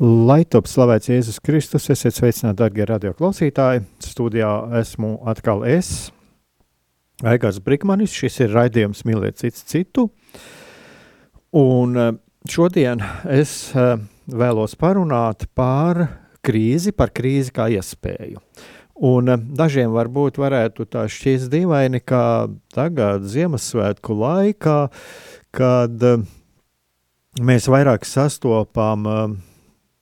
Lai top slavēts Jēzus Kristus, esiet sveicināti, darbie radioklausītāji. Studijā esmu atkal es, Aigars Brīsmanis. Šis ir raidījums Mīliet cits citu. Un eh, šodien es eh, vēlos parunāt par krīzi, par krīzi kā iespēju. Un eh, dažiem varbūt varētu tā šķist dīvaini, ka tagad Ziemassvētku laikā, kad mēs vairāk sastopam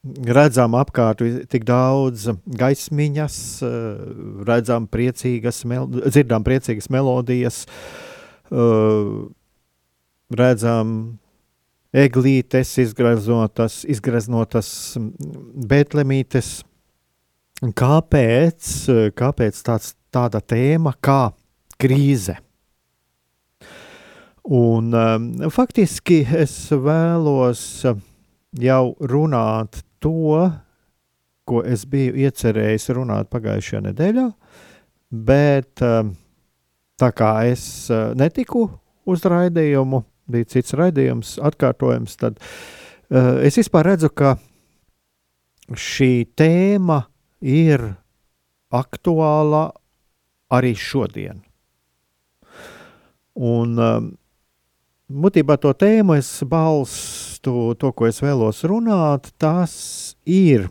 redzam apkārt tik daudz gaismiņas, redzam priecīgas, dzirdam priecīgas melodijas, redzam eglītes, izgraznotas, izgraznotas betlemītes. Kāpēc, kāpēc tāds, tāda tēma kā krīze? Un, um, faktiski es vēlos jau runāt to, ko es biju iecerējis runāt pagājušajā nedēļā, bet um, tā kā es uh, netiku uz raidījumu, bija cits raidījums, atkārtojums, tad uh, es vispār redzu, ka šī tēma ir aktuāla arī šodien. Un um, būtībā to tēmu es balstu to, ko es vēlos runāt, tas ir uh,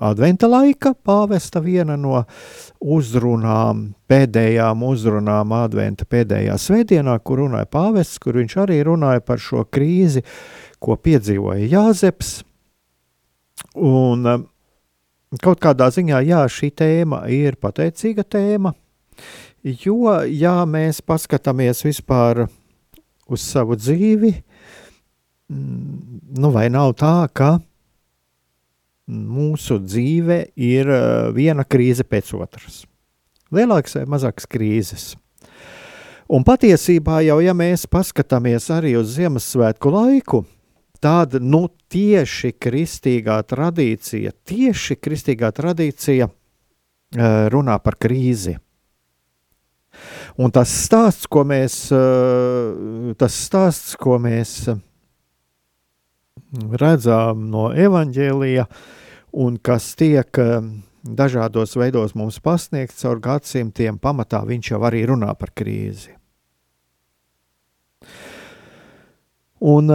adventa laika pāvesta viena no uzrunām, pēdējām uzrunām adventa pēdējā svētdienā, kur runāja pāvests, kur viņš arī runāja par šo krīzi, ko piedzīvoja Jāzeps. Un uh, kaut kādā ziņā, jā, šī tēma ir pateicīga tēma, jo, ja mēs paskatāmies vispār uz savu dzīvi, mm, nu vai nav tā, ka mūsu dzīve ir eh, viena krīze pēc otras. Lielākas vai mazākas krīzes. Un patiesībā jau, ja mēs paskatāmies arī uz Ziemassvētku laiku, tad nu, tieši kristīgā tradīcija, tieši kristīgā tradīcija eh, runā par krīzi. Un tas stāsts, ko mēs, eh, tas stāsts, ko mēs eh, redzam no evaņģēlija, un kas tiek eh, dažādos veidos mums pasniegts caur gadsimtiem, pamatā viņš jau arī runā par krīzi. Un,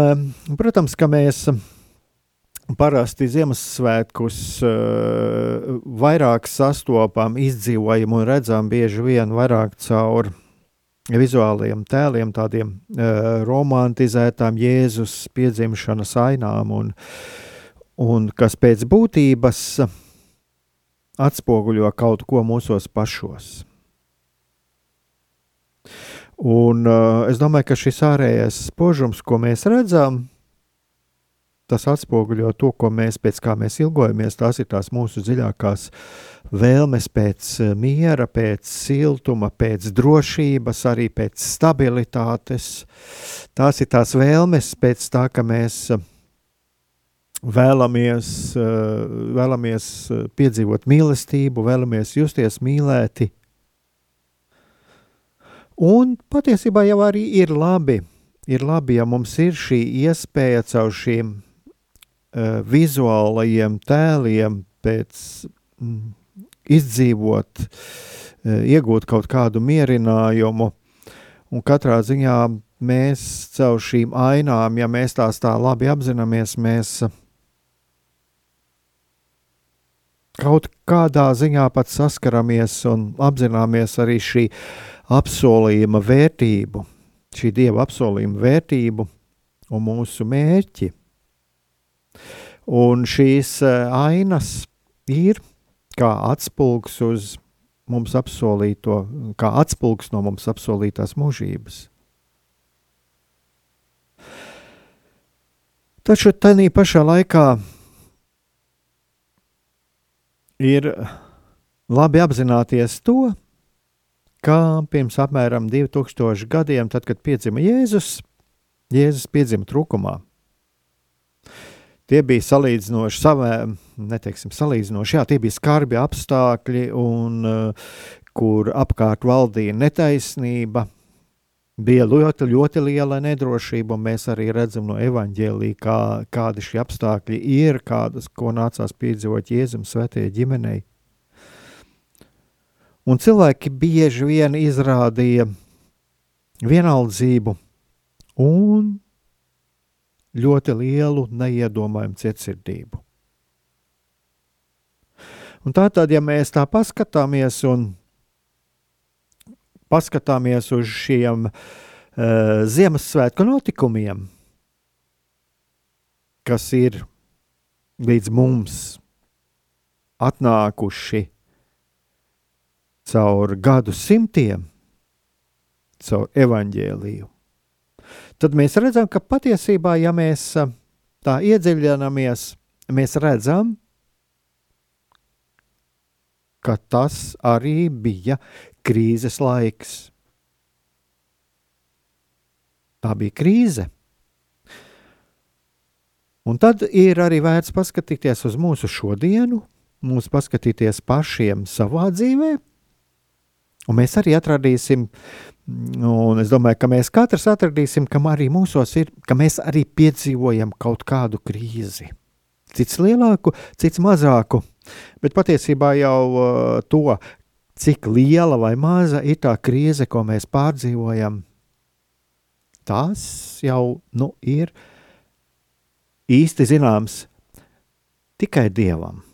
protams, ka mēs parasti Ziemassvētkus uh, vairāk sastopam, izdzīvojam un redzam bieži vien vairāk caur vizuāliem tēliem, tādiem uh, romantizētām Jēzus piedzimšanas ainām, un, un kas pēc būtības atspoguļo kaut ko mūsos pašos. Un, uh, es domāju, ka šis ārējais spožums, ko mēs redzam, tas atspoguļo to, ko mēs pēc kā mēs ilgojamies. Tās ir tās mūsu dziļākās vēlmes pēc eh, miera, pēc siltuma, pēc drošības, arī pēc stabilitātes. Tās ir tās vēlmes pēc tā, ka mēs eh, vēlamies, eh, vēlamies piedzīvot mīlestību, vēlamies justies mīlēti. Un patiesībā jau arī ir labi, ir labi, ja mums ir šī iespēja caur šīm vizuālajiem tēliem, pēc mm, izdzīvot, uh, iegūt kaut kādu mierinājumu. Un katrā ziņā mēs caur šīm ainām, ja mēs tās tā labi apzināmies, mēs kaut kādā ziņā pat saskaramies un apzināmies arī šī apsolījuma vērtību, šī dieva apsolījuma vērtību un mūsu mērķi. Un šīs eh, ainas ir kā atspulgs uz mums apsolīto, kā atspulgs no mums apsolītās mūžības. Taču tajā pašā laikā ir labi apzināties to, ka pirms apmēram 2000 gadiem, tad, kad piedzima Jēzus, Jēzus piedzima trūkumā. Tie bija salīdzinoši, savē, neteiksim, salīdzinoši, jā, tie bija skarbi apstākļi, un, uh, kur apkārt valdīja netaisnība, bija ļoti, ļoti liela nedrošība, un mēs arī redzam no evaņģēlī, kā, kādi šie apstākļi ir, kādas, ko nācās piedzīvot Jēzum svētajai ģimenei. Un cilvēki bieži vien izrādīja vienaldzību un ļoti lielu neiedomājumu cietsirdību. Un tātad, ja mēs tā paskatāmies un paskatāmies uz šiem uh, Ziemassvētku notikumiem, kas ir līdz mums atnākuši caur gadu simtiem, caur evaņģēliju tad mēs redzam, ka patiesībā, ja mēs tā iedziļināmies, mēs redzam, ka tas arī bija krīzes laiks. Tā bija krīze. Un tad ir arī vērts paskatīties uz mūsu šodienu, mums paskatīties pašiem savā dzīvē, un mēs arī atradīsim Un es domāju, ka mēs katrs atradīsim, ka arī mūsos ir, ka mēs arī piedzīvojam kaut kādu krīzi. Cits lielāku, cits mazāku, bet patiesībā jau uh, to, cik liela vai maza ir tā krīze, ko mēs pārdzīvojam, tas jau nu, ir īsti zināms tikai Dievam.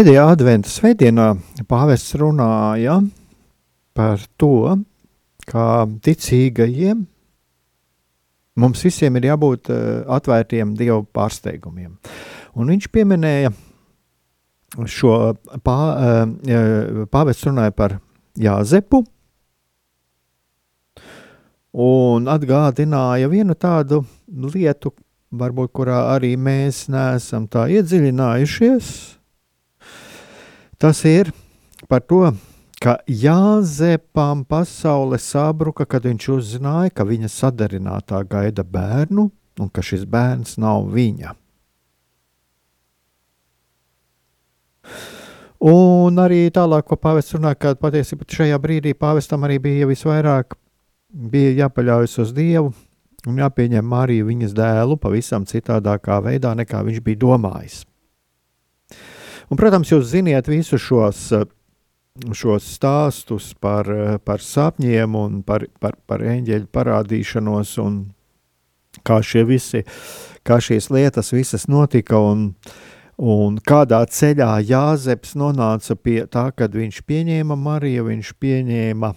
Pēdējā adventas svētdienā pāvests runāja par to, kā ticīgajiem mums visiem ir jābūt uh, atvērtiem dievu pārsteigumiem. Un viņš pieminēja šo pā, uh, pāvests runāja par Jāzepu un atgādināja vienu tādu lietu, varbūt kurā arī mēs neesam tā iedziļinājušies. Tas ir par to, ka Jāzepam pasaule sabruka, kad viņš uzzināja, ka viņa sadarinātā gaida bērnu un ka šis bērns nav viņa. Un arī tālāk, ko pāvests runā, ka patiesībā šajā brīdī pāvestam arī bija visvairāk bija jāpaļaujas uz Dievu un jāpieņem Mariju viņas dēlu pavisam citādākā veidā, nekā viņš bija domājis. Un, protams, jūs ziniet visus šos uh, šos stāstus par, par sapņiem un par, par, par eņģeļu parādīšanos un kā, visi, kā šīs lietas visas notika un, un kādā ceļā Jāzeps nonāca pie tā, kad viņš pieņēma Mariju, viņš pieņēma,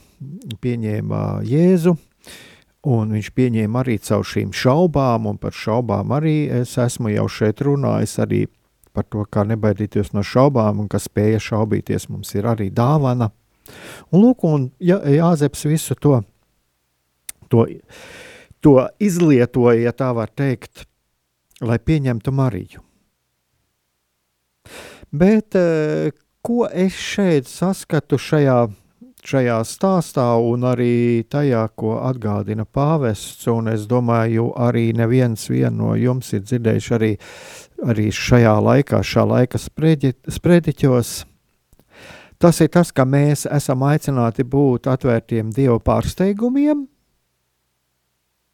pieņēma Jēzu, un viņš pieņēma arī caur šīm šaubām, un par šaubām arī es esmu jau šeit runājis arī par to, kā nebaidīties no šaubām, un kas spēja šaubīties, mums ir arī dāvana. Un, lūk, un Jā, Jāzeps visu to, to, to izlietoja, ja tā var teikt, lai pieņemtu Mariju. Bet eh, ko es šeit saskatu šajā šajā stāstā un arī tajā, ko atgādina pāvests, un es domāju, arī neviens no jums ir dzirdējuši arī, arī šajā laikā, šā laika spredi, sprediķos. Tas ir tas, ka mēs esam aicināti būt atvērtiem Dieva pārsteigumiem,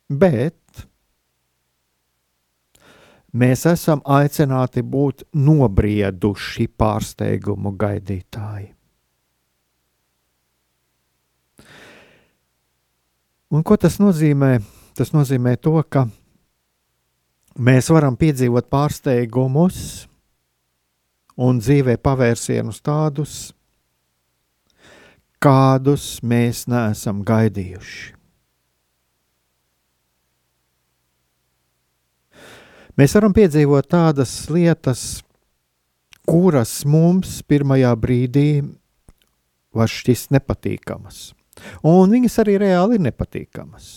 bet mēs esam aicināti būt nobrieduši pārsteigumu gaidītāji. Un ko tas nozīmē? Tas nozīmē to, ka mēs varam piedzīvot pārsteigumus un dzīvē pavērsienus tādus, kādus mēs neesam gaidījuši. Mēs varam piedzīvot tādas lietas, kuras mums pirmajā brīdī var šķist nepatīkamas. Un viņas arī reāli ir nepatīkamas.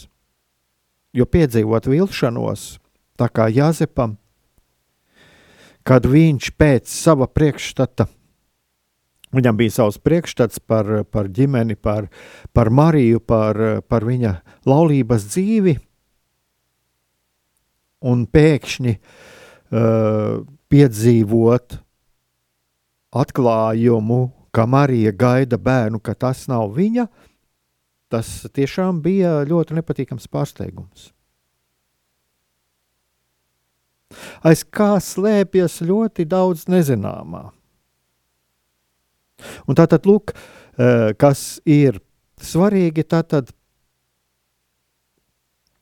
Jo piedzīvot vilšanos, tā kā Jāzepam, kad viņš pēc sava priekšstata, viņam bija savs priekšstats par, par ģimeni, par, par Mariju, par, par viņa laulības dzīvi, un pēkšņi uh, piedzīvot atklājumu, ka Marija gaida bērnu, ka tas nav viņa, uh, tas tiešām bija ļoti nepatīkams pārsteigums. Aiz kā slēpjas ļoti daudz nezināmā. Un tā tad, lūk, eh, kas ir svarīgi, tad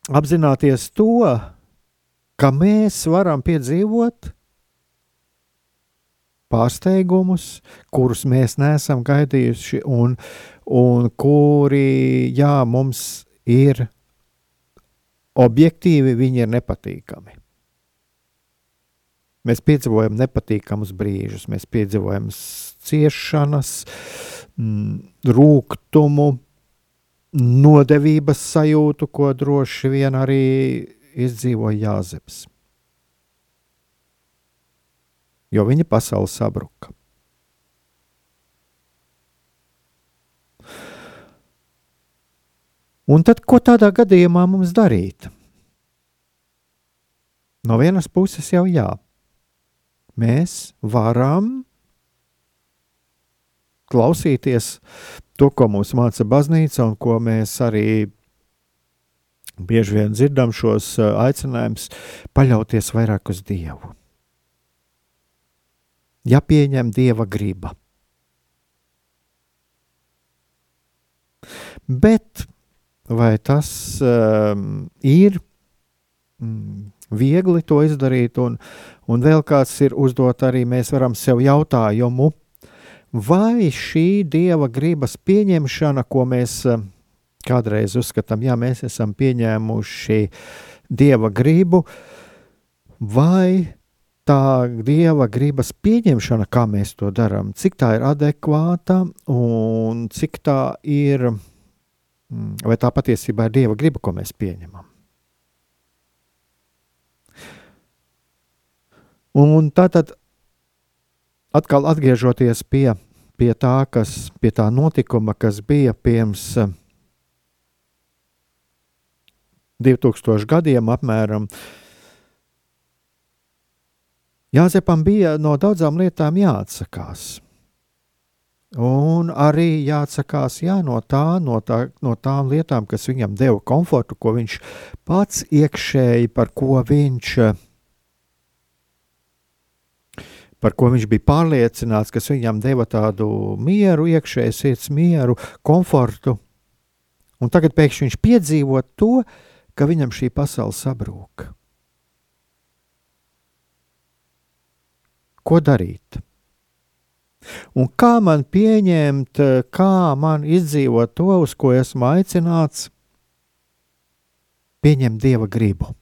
apzināties to, ka mēs varam piedzīvot pārsteigumus, kurus mēs neesam gaidījuši, un, un kuri jā, mums ir objektīvi, viņi ir nepatīkami. Mēs piedzīvojam nepatīkamus brīžus, mēs piedzīvojam ciešanas, rūkumu, nodevības sajūtu, ko droši vien arī izdzīvoja Jāzeps. Jo viņa pasaule sabruka. Un tad, ko tādā gadījumā mums darīt? No vienas puses jau jā, mēs varam klausīties to, ko mums māca baznīca, un ko mēs arī bieži vien dzirdam šos aicinājumus, paļauties vairāk uz Dievu. Ja pieņem Dieva griba. Bet vai tas um, ir mm, viegli to izdarīt, un, un vēl kāds ir uzdot arī mēs varam sev jautājumu, vai šī dieva gribas pieņemšana, ko mēs eh, kādreiz uzskatām, ja mēs esam pieņēmuši dieva gribu, vai tā dieva gribas pieņemšana, kā mēs to darām, cik tā ir adekvāta un cik tā ir, vai tā patiesībā ir dieva griba, ko mēs pieņemam. Un tātad atkal atgriežoties pie, pie tā, kas, pie tā notikuma, kas bija pirms 2000 gadiem apmēram, Jāzepam bija no daudzām lietām jāatsakās. Un arī jāatsakās jā, no, tā, no, tā, no tām lietām, kas viņam deva komfortu, ko viņš pats iekšēji, par ko viņš par ko viņš bija pārliecināts, kas viņam deva tādu mieru, iekšēju sirds mieru, komfortu. Un tagad pēkšņi viņš piedzīvo to, ka viņam šī pasaule sabrūk. Ko darīt? Un kā man pieņemt, kā man izdzīvot to, uz ko esmu aicināts, pieņemt dieva gribu?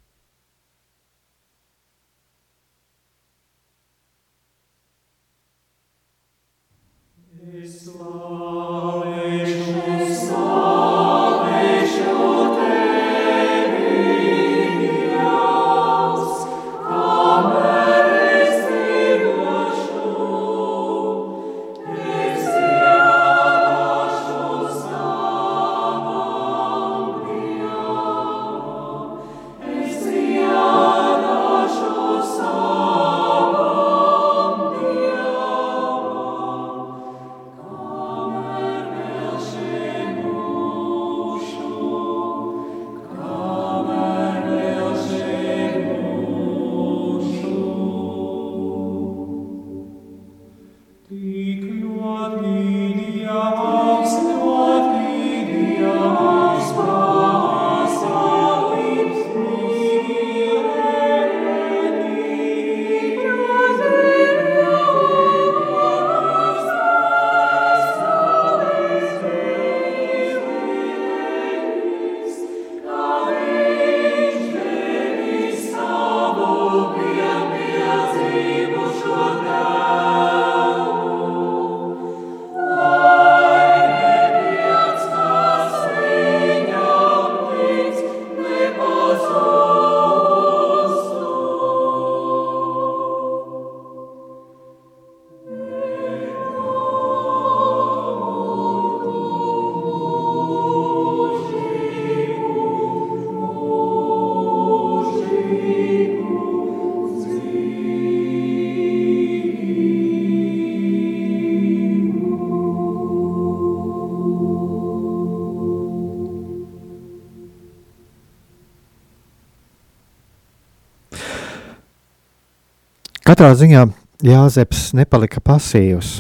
Katrā ziņā Jāzeps nepalika pasīvs.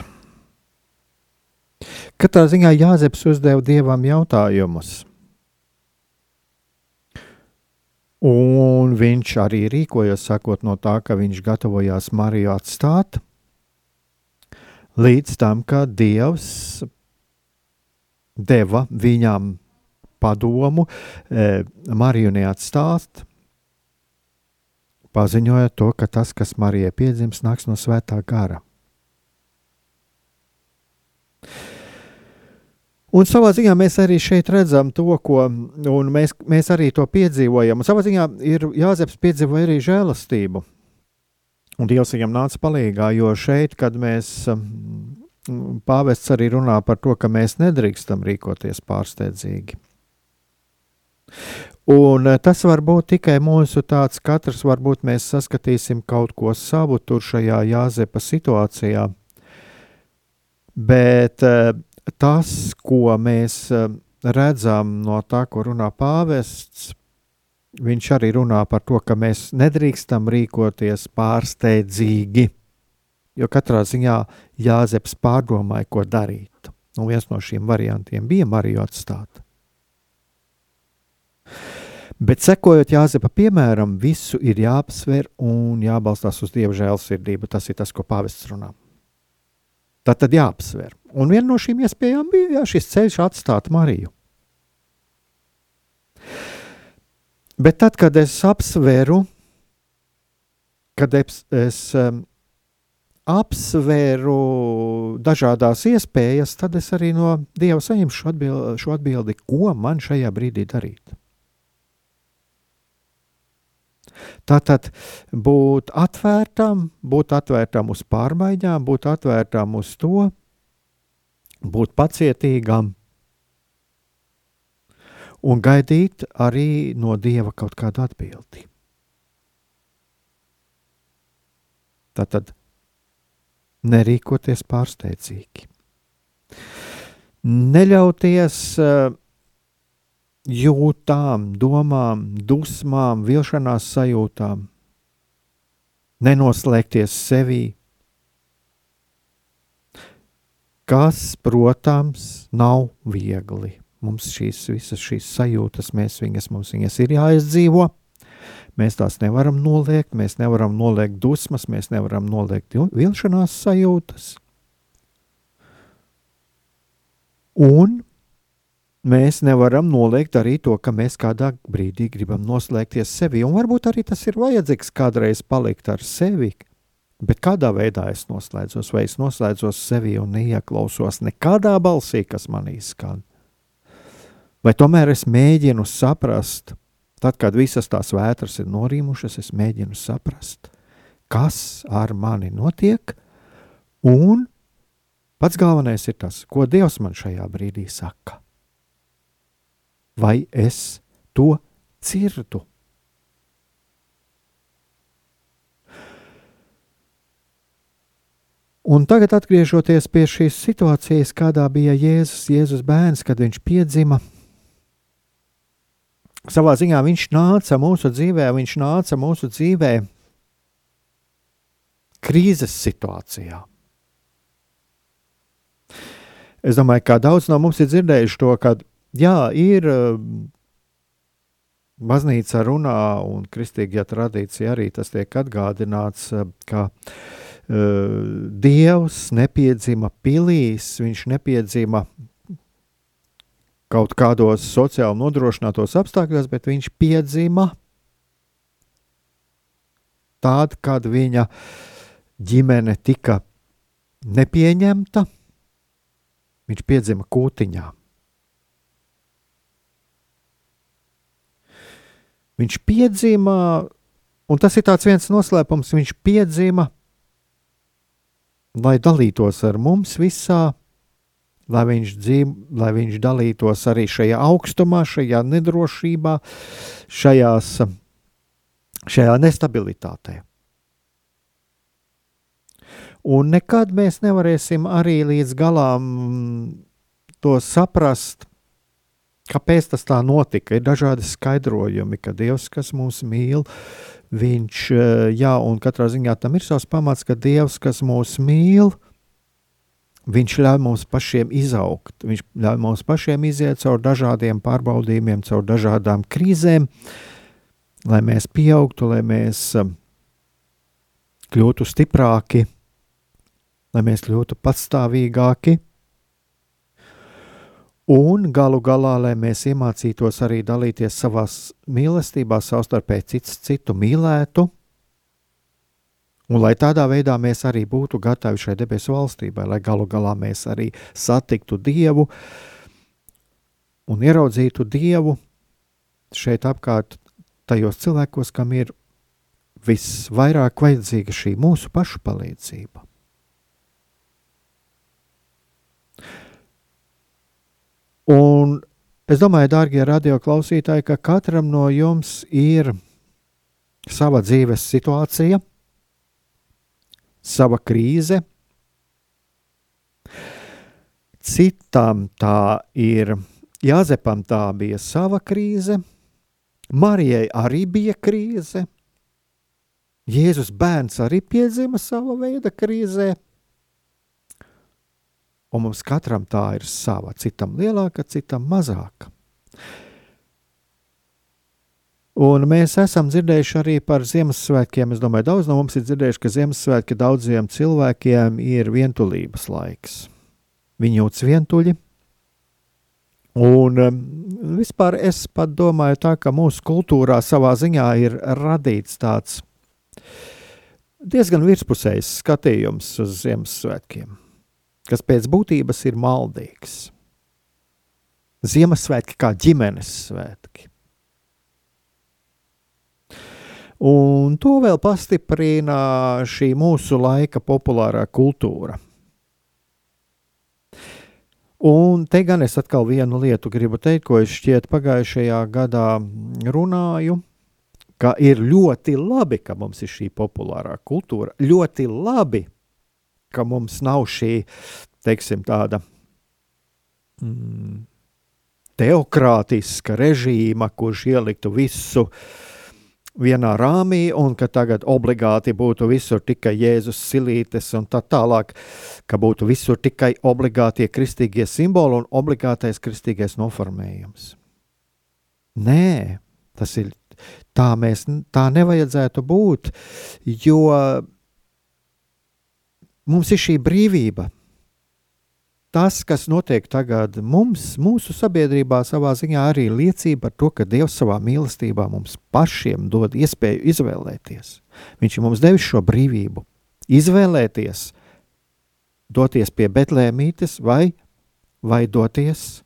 Katrā ziņā Jāzeps uzdeva dievam jautājumus. Un viņš arī rīkojās, sakot no tā, ka viņš gatavojās Mariju atstāt, līdz tam, kad Dievs deva viņam padomu e, Mariju neatstāt, paziņoja to, ka tas, kas Marijai piedzims, nāks no svētā gara. Un savā ziņā mēs arī šeit redzam to, ko mēs, mēs arī to piedzīvojam. Un savā ziņā ir Jāzeps piedzīvoja arī žēlastību. Un Dievs viņam nāca palīdzīgā, jo šeit, kad mēs pāvests arī runā par to, ka mēs nedrīkstam rīkoties pārsteidzīgi. Un eh, tas var būt tikai mūsu tāds, katrs varbūt mēs saskatīsim kaut ko savu tur šajā Jāzepa situācijā. Bet eh, tas, ko mēs eh, redzam no tā, ko runā pāvests, viņš arī runā par to, ka mēs nedrīkstam rīkoties pārsteidzīgi. Jo katrā ziņā Jāzeps pārdomāja, ko darīt. Un viens no šiem variantiem bija Mariju atstāt. Bet sekojot Jāzepa piemēram, visu ir jāapsver un jābalstās uz Dieva žēlsirdību. Tas ir tas, ko pāvests runā. Tā tad jāapsver. Un viena no šīm iespējām bija jā, šis ceļš atstāt Mariju. Bet tad, kad es apsveru, kad es, es um, apsvēru dažādas iespējas, tad es arī no Dieva saņemšu atbildi, šo atbildi, ko man šajā brīdī darīt. Tātad būt atvērtam, būt atvērtam uz pārmaiņām, būt atvērtam uz to, būt pacietīgam un gaidīt arī no Dieva kaut kādu atbildi. Tātad nerīkoties pārsteidzīgi. Neļauties uh, jūtām, domām, dusmām, vilšanās sajūtām, nenoslēgties sevī, kas, protams, nav viegli. Mums šīs visas šīs sajūtas, mēs viņas, mums viņas ir jāizdzīvo, Mēs tās nevaram noliegt, mēs nevaram noliegt dusmas, mēs nevaram noliegt vilšanās sajūtas. Un mēs nevaram noliegt arī to, ka mēs kādā brīdī gribam noslēgties sevi. Un varbūt arī tas ir vajadzīgs kādreiz palikt ar sevi. Bet kādā veidā es noslēdzos, vai es noslēdzos sevi un neieklausos nekādā balsī, kas manī skan? Vai tomēr es mēģinu saprast, Tad, kad visas tās vētras ir norīmušas, es mēģinu saprast, kas ar mani notiek, un pats galvenais ir tas, ko Dievs man šajā brīdī saka. Vai es to dzirdu? Un tagad, atgriežoties pie šīs situācijas, kādā bija Jēzus, Jēzus bērns, kad viņš piedzima, savā ziņā viņš nāca mūsu dzīvē, viņš nāca mūsu dzīvē krīzes situācijā. Es domāju, ka daudz no mums ir dzirdējuši to, ka jā, ir um, baznīca runā, un kristīgajā tradīcijā arī tas tiek atgādināts, uh, ka uh, Dievs nepiedzima pilīs, viņš nepiedzima kaut kādos sociāli nodrošinātos apstākļos, bet viņš piedzima tad, kad viņa ģimene tika nepieņemta. Viņš piedzima kūtiņā. Viņš piedzima, un tas ir viens noslēpums, viņš piedzima, lai dalītos ar mums visā lai viņš, dzīv, lai viņš dalītos arī šajā augstumā, šajā nedrošībā, šajās, šajā nestabilitātē. Un nekad mēs nevarēsim arī līdz galam to saprast, kāpēc tas tā notika. Ir dažādi skaidrojumi, ka Dievs, kas mūs mīl, viņš, jā, un katrā ziņā tam ir savs pamats, ka Dievs, kas mūs mīl, Viņš ļauj mums pašiem izaugt, viņš ļauj mums pašiem iziet cauri dažādiem pārbaudījumiem, cauri dažādām krīzēm, lai mēs pieaugtu, lai mēs um, kļūtu stiprāki, lai mēs kļūtu patstāvīgāki. Un galu galā, lai mēs iemācītos arī dalīties savā mīlestībā, savstarpēji cits citu mīlētu, Un lai tādā veidā mēs arī būtu gatavi šai debesu valstībai, lai galu galā mēs arī satiktu Dievu un ieraudzītu Dievu šeit apkārt tajos cilvēkos, kam ir visvairāk vajadzīga šī mūsu pašu palīdzība. Un es domāju, dārgie radioklausītāji, ka katram no jums ir sava dzīves situācija, sava krīze. Citam tā ir, Jāzepam tā bija sava krīze, Marijai arī bija krīze, Jēzus bērns arī piedzima sava veida krīzē, un mums katram tā ir sava, citam lielāka, citam mazāka. Un mēs esam dzirdējuši arī par Ziemassvētkiem. Es domāju, daudz no mums ir dzirdējuši, ka Ziemassvētki daudziem cilvēkiem ir vientulības laiks. Viņi jūtas vientuļi. Un um, vispār es pat domāju, tā, ka mūsu kultūrā savā ziņā ir radīts tāds diezgan virspusējs skatījums uz Ziemassvētkiem, kas pēc būtības ir maldīgs. Ziemassvētki kā ģimenes svētki. Un to vēl pastiprina šī mūsu laika populārā kultūra. Un te gan es atkal vienu lietu gribu teikt, ko es šķiet pagājušajā gadā runāju, ka ir ļoti labi, ka mums ir šī populārā kultūra. Ļoti labi, ka mums nav šī, teiksim, tāda mm, teokrātiska režīma, kurš ieliktu visu vienā rāmī, un ka tagad obligāti būtu visur tikai Jēzus silītes un tā tālāk, ka būtu visur tikai obligātie kristīgie simboli un obligātais kristīgais noformējums. Nē, tas ir tā, mēs, tā nevajadzētu būt, jo mums ir šī brīvība tas, kas notiek tagad mums, mūsu sabiedrībā, savā ziņā arī liecība par to, ka Dievs savā mīlestībā mums pašiem dod iespēju izvēlēties. Viņš ir mums devis šo brīvību, izvēlēties, doties pie Betlēmītes vai, vai doties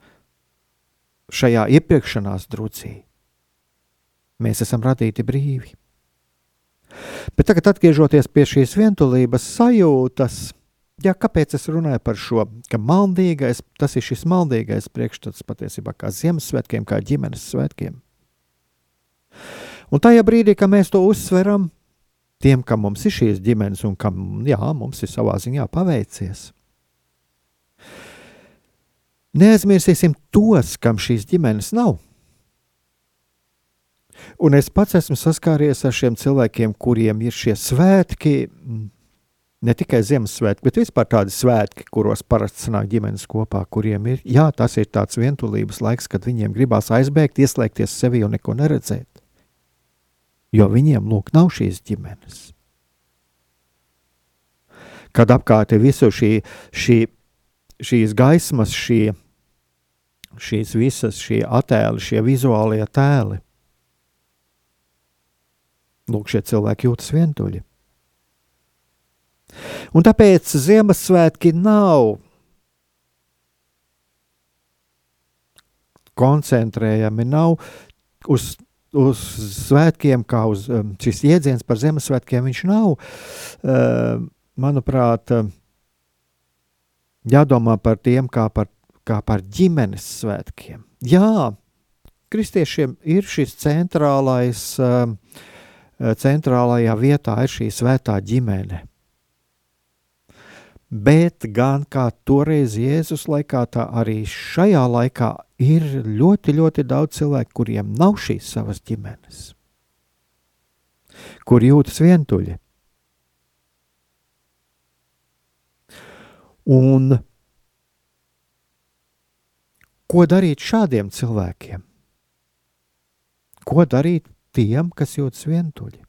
šajā iepirkšanās drucī. Mēs esam radīti brīvi. Bet tagad, atgriežoties pie šīs vientulības sajūtas, Jā, kāpēc es runāju par šo? Ka maldīgais, tas ir šis maldīgais priekšstats patiesībā kā Ziemassvētkiem, kā ģimenes svētkiem. Un tajā brīdī, kad mēs to uzsveram, tiem, kam mums ir šīs ģimenes un kam jā, mums ir savā ziņā paveicies, neaizmirsīsim tos, kam šīs ģimenes nav. Un es pats esmu saskāries ar šiem cilvēkiem, kuriem ir šie svētki, ne tikai Ziemassvētki, bet vispār tādi svētki, kuros parasti sanāk ģimenes kopā, kuriem ir, jā, tas ir tāds vientulības laiks, kad viņiem gribās aizbēgt, ieslēgties sevi un neko neredzēt. Jo viņiem, lūk, nav šīs ģimenes. Kad apkārt ir visu šī, šī, šīs gaismas, šie, šīs visas šie attēli, šie vizuālie tēli, lūk, šie cilvēki jūtas vientuļi. Un tāpēc Ziemassvētki nav koncentrējami, nav uz, uz svētkiem, kā uz um, šis jēdziens par Ziemassvētkiem. Viņš nav, uh, manuprāt, uh, jādomā par tiem kā par, kā par ģimenes svētkiem. Jā, kristiešiem ir šis centrālais, uh, centrālajā vietā ir šī svētā ģimene bet gan kā toreiz Jēzus laikā, tā arī šajā laikā ir ļoti, ļoti daudz cilvēku, kuriem nav šīs savas ģimenes, kur jūtas vientuļi. Un ko darīt šādiem cilvēkiem? Ko darīt tiem, kas jūtas vientuļi?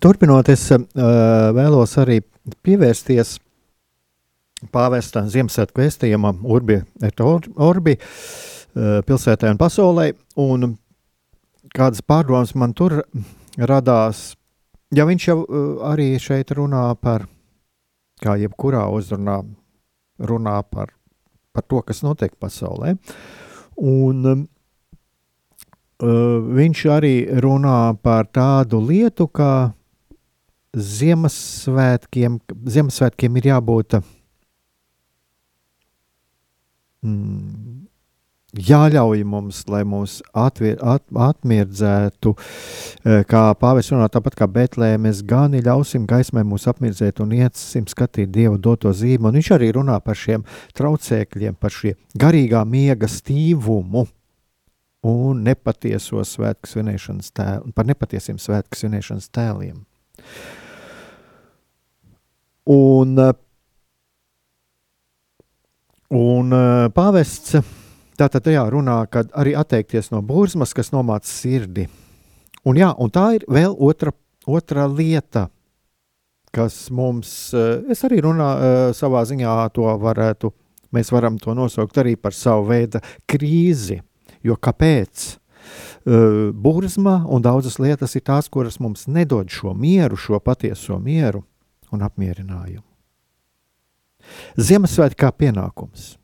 Turpinot, es uh, vēlos arī pievērsties pāvesta Ziemassvētku vēstījumam Urbi et Orbi uh, pilsētā un pasaulē, un kādas pārdomas man tur radās, ja viņš jau uh, arī šeit runā par, kā jebkurā uzrunā, runā par, par to, kas notiek pasaulē, un uh, viņš arī runā par tādu lietu, kā Ziemassvētkiem, Ziemassvētkiem ir jābūt mm, jāļauj mums, lai mūs atvier, at, atmirdzētu, e, kā pāvis runā, tāpat kā Betlēmes gani, ļausim gaismai mūs apmirdzēt un iesim skatīt Dievu doto zīmu. Un viņš arī runā par šiem traucēkļiem, par šiem garīgā miega stīvumu un nepatieso svētku svinēšanas tēlu, par nepatiesiem svētku svinēšanas tēliem. Un, un pāvests tātad tajā runā, ka arī atteikties no burzmas, kas nomāca sirdi. Un, jā, un tā ir vēl otra, otra lieta, kas mums, es arī runāju savā ziņā, to varētu, mēs varam to nosaukt arī par savu veidu krīzi. Jo kāpēc? Burzma un daudzas lietas ir tās, kuras mums nedod šo mieru, šo patieso mieru un apmierinājumu. Ziemassvētki kā pienākums.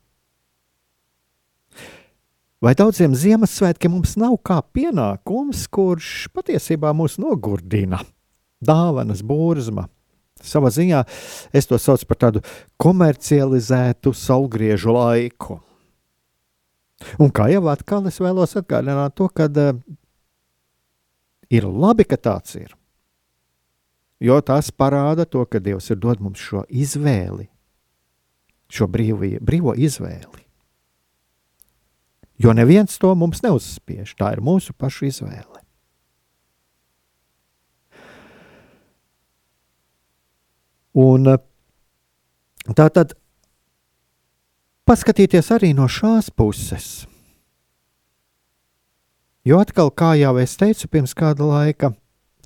Vai daudziem Ziemassvētkiem mums nav kā pienākums, kurš patiesībā mūs nogurdina? Dāvanas, burzma. Savā ziņā es to saucu par tādu komercializētu saulgriežu laiku. Un kā jau atkal es vēlos atgādināt to, ka uh, ir labi, ka tāds ir. Jo tas parāda to, ka Dievs ir dod mums šo izvēli, šo brīvie, brīvo izvēli. Jo neviens to mums neuzspiež. Tā ir mūsu pašu izvēle. Un tā tad paskatīties arī no šās puses. Jo atkal, kā jau es teicu pirms kāda laika,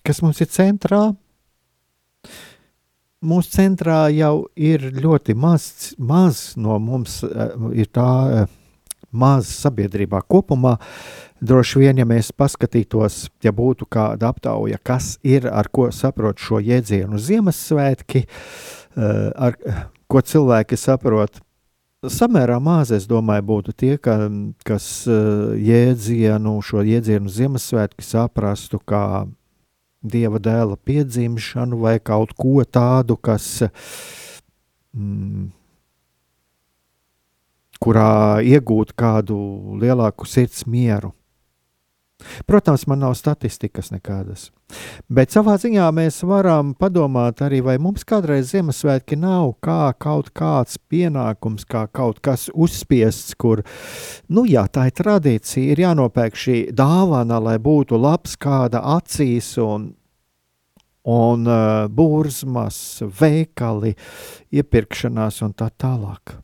kas mums ir centrā, mūsu centrā jau ir ļoti maz, maz no mums, uh, ir tā uh, maz sabiedrībā kopumā. Droši vien, ja mēs paskatītos, ja būtu kāda aptauja, kas ir ar ko saprot šo jēdzienu Ziemassvētki, uh, ar ko cilvēki saprot. Samērā maz, es domāju, būtu tie, ka, kas jēdzienu, šo jēdzienu Ziemassvētki saprastu kā dieva dēla piedzimšanu vai kaut ko tādu, kas, mm, kurā iegūt kādu lielāku sirds mieru. Protams, man nav statistikas nekādas, bet savā ziņā mēs varam padomāt arī, vai mums kādreiz Ziemassvētki nav kā kaut kāds pienākums, kā kaut kas uzspiests, kur, nu jā, tā ir tradīcija, ir jānopērk šī dāvana, lai būtu labs kāda acīs un un uh, burzmas, veikali, iepirkšanās un tā tālāk.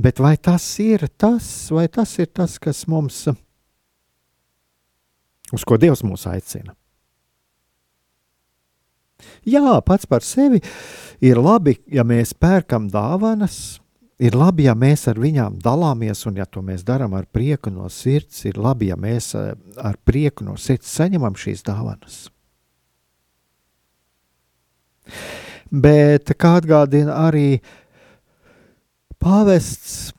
Bet vai tas ir tas, vai tas ir tas, kas mums, uz ko Dievs mūs aicina? Jā, pats par sevi ir labi, ja mēs pērkam dāvanas, ir labi, ja mēs ar viņām dalāmies, un ja to mēs darām ar prieku no sirds, ir labi, ja mēs eh, ar prieku no sirds saņemam šīs dāvanas. Bet kā atgādina arī Pāvests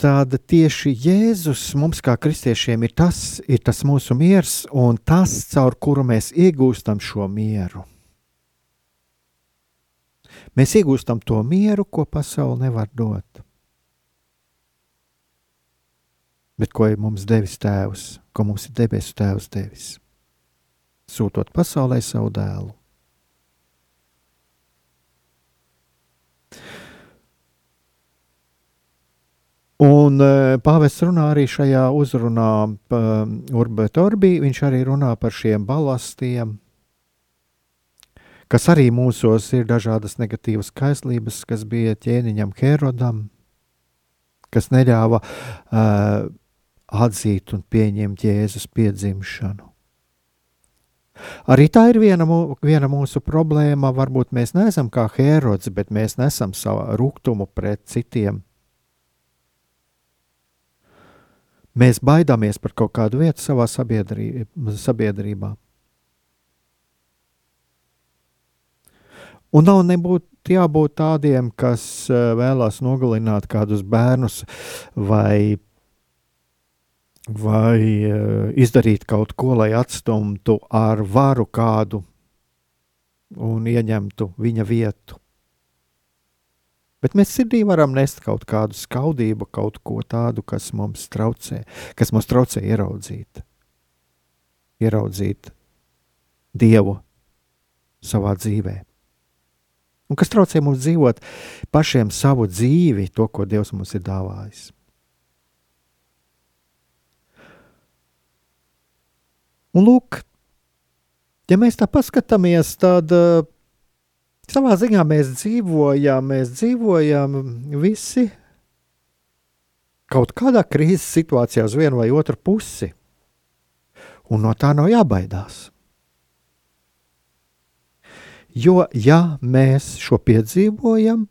tāda tieši Jēzus mums, kā kristiešiem, ir tas, ir tas mūsu miers un tas, caur kuru mēs iegūstam šo mieru. Mēs iegūstam to mieru, ko pasaule nevar dot. Bet ko ir mums devis Tēvs, ko mums ir debesu Tēvs devis? Sūtot pasaulē savu dēlu. Un uh, pāvests runā arī šajā uzrunā uh, Urbēta Orbī. Viņš arī runā par šiem balastiem, kas arī mūsos ir dažādas negatīvas kaislības, kas bija ķēniņam Herodam, kas neļāva uh, atzīt un pieņemt Jēzus piedzimšanu. Arī tā ir viena, viena mūsu problēma. Varbūt mēs neesam kā Hērods, bet mēs nesam savu rūkumu pret citiem. Mēs baidāmies par kaut kādu vietu savā sabiedrībā. Un nav nebūt jābūt tādiem, kas eh, vēlās nogalināt kādus bērnus vai vai uh, izdarīt kaut ko, lai atstumtu ar varu kādu un ieņemtu viņa vietu. Bet mēs sirdī varam nest kaut kādu skaudību, kaut ko tādu, kas mums traucē, kas mums traucē ieraudzīt, ieraudzīt Dievu savā dzīvē. Un kas traucē mums dzīvot pašiem savu dzīvi, to, ko Dievs mums ir dāvājis. Un lūk, ja mēs tā paskatāmies, tad uh, savā ziņā mēs dzīvojam, mēs dzīvojam visi kaut kādā krīzes situācijā uz vienu vai otru pusi. Un no tā nav jābaidās. Jo, ja mēs šo piedzīvojam,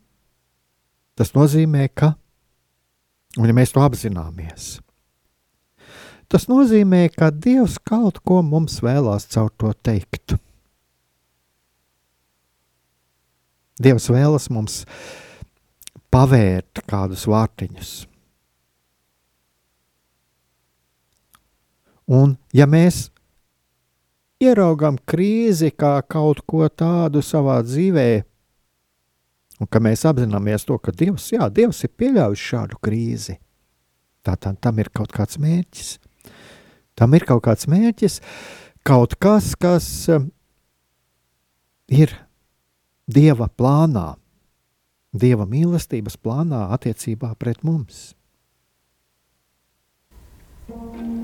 tas nozīmē, ka, un ja mēs to apzināmies, Tas nozīmē, ka Dievs kaut ko mums vēlās caur to teikt. Dievs vēlas mums pavērt kādus vārtiņus. Un, ja mēs ieraugām krīzi kā kaut ko tādu savā dzīvē, un ka mēs apzināmies to, ka Dievs, jā, Dievs ir pieļāvis šādu krīzi, tad tam ir kaut kāds mērķis. Tam ir kaut kāds mērķis, kaut kas, kas eh, ir Dieva plānā, Dieva mīlestības plānā attiecībā pret mums. Thank you.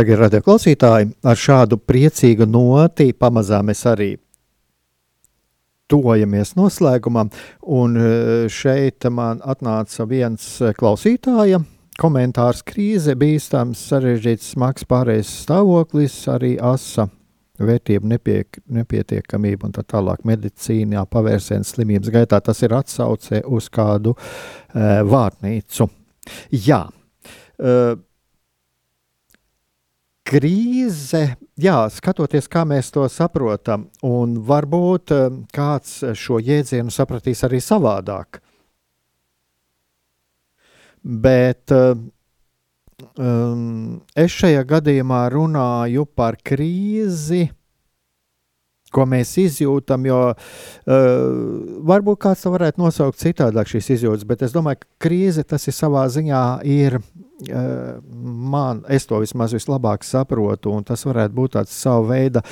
Tagad, radio klausītāji, ar šādu priecīgu noti pamazām mēs arī tuvojamies noslēgumam. Un e, šeit man atnāca viens klausītāja komentārs krīze, bīstams, sarežģīts, smags pārējais stāvoklis, arī asa vērtību nepie, nepietiekamība un tā tālāk medicīnā pavērsiens slimības gaitā. Tas ir atsauce uz kādu uh, vārnīcu. Jā, uh, krīze, jā, skatoties, kā mēs to saprotam, un varbūt eh, kāds šo jēdzienu sapratīs arī savādāk. Bet um, es šajā gadījumā runāju par krīzi, ko mēs izjūtam, jo uh, varbūt kāds to varētu nosaukt citādāk šīs izjūtas, bet es domāju, ka krīze tas ir savā ziņā ir, man, es to vismaz vislabāk saprotu, un tas varētu būt tāds sava veida,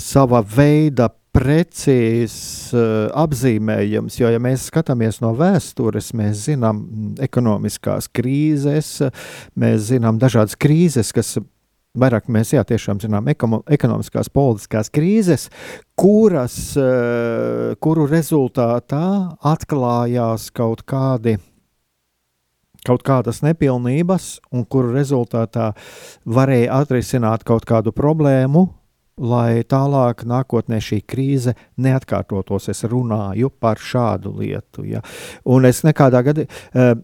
sava veida precīzs uh, apzīmējums, jo, ja mēs skatāmies no vēstures, mēs zinām ekonomiskās krīzes, mēs zinām dažādas krīzes, kas vairāk mēs jā, tiešām zinām ekonomiskās, politiskās krīzes, kuras, kuru rezultātā atklājās kaut kādi kaut kādas nepilnības, un kuru rezultātā varēja atrisināt kaut kādu problēmu, lai tālāk nākotnē šī krīze neatkārtotos. Es runāju par šādu lietu. Ja. Un es nekādā gadījumā.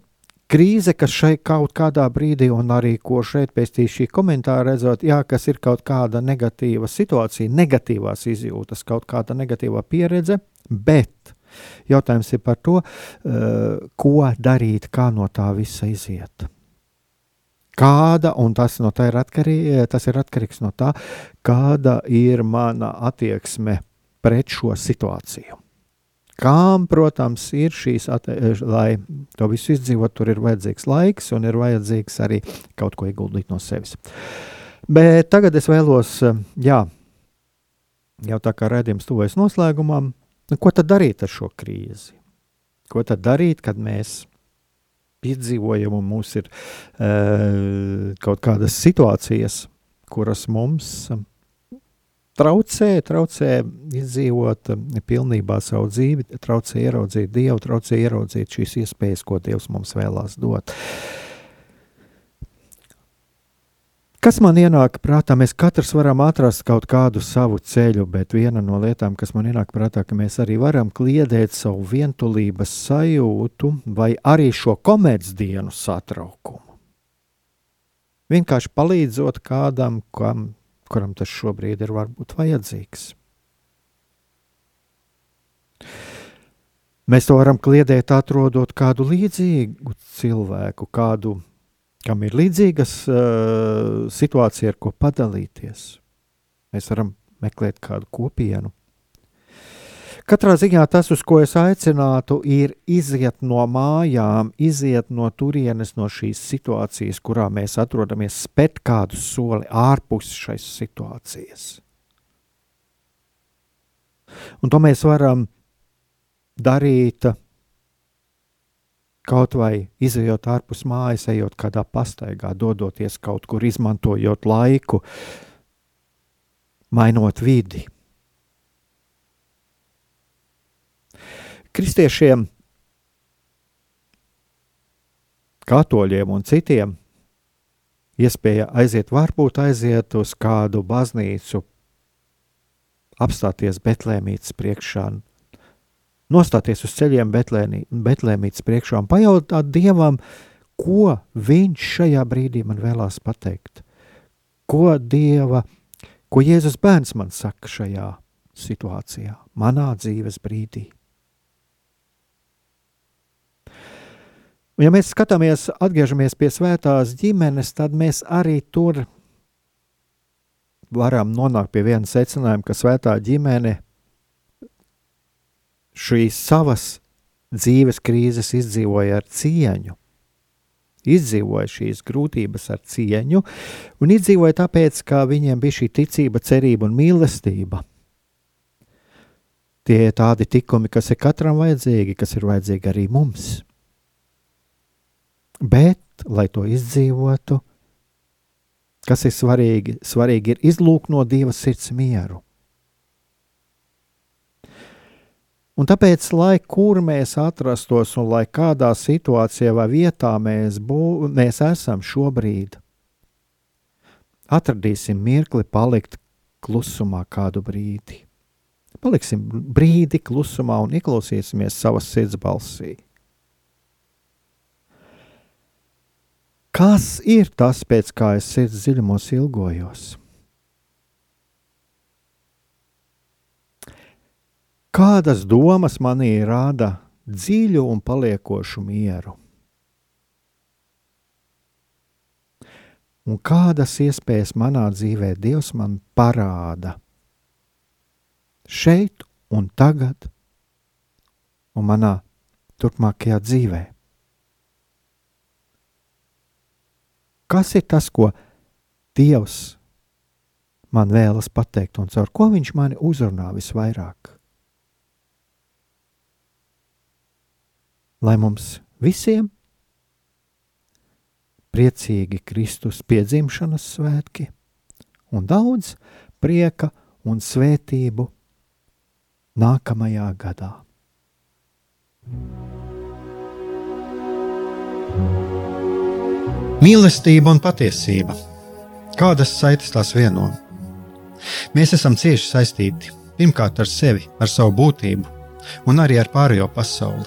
Krīze, kas šeit kaut kādā brīdī, un arī ko šeit pēc šī komentāra redzot, jā, kas ir kaut kāda negatīva situācija, negatīvās izjūtas, kaut kāda negatīva pieredze, bet jautājums ir par to, ko darīt, kā no tā visa iziet kāda, un tas, no ir, atkarī, tas ir atkarīgs no tā, kāda ir mana attieksme pret šo situāciju. Kām, protams, ir šīs, lai to visu izdzīvot, tur ir vajadzīgs laiks un ir vajadzīgs arī kaut ko ieguldīt no sevis. Bet tagad es vēlos, jā, jau tā kā redzējums tuvojas noslēgumam, nu, ko tad darīt ar šo krīzi? Ko tad darīt, kad mēs piedzīvojam, un mums ir uh, kaut kādas situācijas, kuras mums traucē, traucē izdzīvot pilnībā savu dzīvi, traucē ieraudzīt Dievu, traucē ieraudzīt šīs iespējas, ko Dievs mums vēlās dot. Uh, Kas man ienāk prātā? Mēs katrs varam atrast kaut kādu savu ceļu, bet viena no lietām, kas man ienāk prātā, ka mēs arī varam kliedēt savu vientulības sajūtu vai arī šo komercdienu satraukumu. Vienkārši palīdzot kādam, kam, kuram tas šobrīd ir varbūt vajadzīgs. Mēs to varam kliedēt, atrodot kādu līdzīgu cilvēku, kādu kam ir līdzīgas uh, situācija, ar ko padalīties. Mēs varam meklēt kādu kopienu. Katrā ziņā tas, uz ko es aicinātu, ir iziet no mājām, iziet no turienes, no šīs situācijas, kurā mēs atrodamies, spēt kādu soli ārpus šīs situācijas. Un to mēs varam darīt Kaut vai izejot ārpus mājas, ejot kādā pastaigā, dodoties kaut kur, izmantojot laiku, mainot vidi. Kristiešiem, katoļiem un citiem iespēja aiziet, varbūt aiziet uz kādu baznīcu, apstāties Betlēmītas priekšā, nostāties uz ceļiem Betlēmītas priekšā un pajautāt Dievam, ko viņš šajā brīdī man vēlās pateikt. Ko Dieva, ko Jēzus bērns man saka šajā situācijā, manā dzīves brīdī. Un, ja mēs skatāmies, atgriežamies pie svētās ģimenes, tad mēs arī tur varam nonākt pie viena secinājuma, ka svētā ģimene šīs savas dzīves krīzes izdzīvoja ar cieņu. Izdzīvoja šīs grūtības ar cieņu, un izdzīvoja tāpēc, ka viņiem bija šī ticība, cerība un mīlestība. Tie ir tādi tikumi, kas ir katram vajadzīgi, kas ir vajadzīgi arī mums. Bet, lai to izdzīvotu, kas ir svarīgi, svarīgi ir izlūkt no Dieva sirds mieru. Un tāpēc, lai kur mēs atrastos un lai kādā situācijā vai vietā mēs, bū, mēs esam šobrīd, atradīsim mirkli palikt klusumā kādu brīdi. Paliksim brīdi klusumā un ieklausīsimies savas sirds balsī. Kas ir tas, pēc kā es sirds dziļumos ilgojos? Kādas domas manī rada dziļu un paliekošu mieru? Un kādas iespējas manā dzīvē Dievs man parāda šeit un tagad, un manā turpmākajā dzīvē? Kas ir tas, ko Dievs man vēlas pateikt un caur ko viņš mani uzrunā visvairāk. Lai mums visiem priecīgi Kristus piedzimšanas svētki un daudz prieka un svētību nākamajā gadā. Mīlestība un patiesība. Kādas saites tās vieno? Mēs esam cieši saistīti pirmkārt ar sevi, ar savu būtību, un arī ar pārējo pasauli,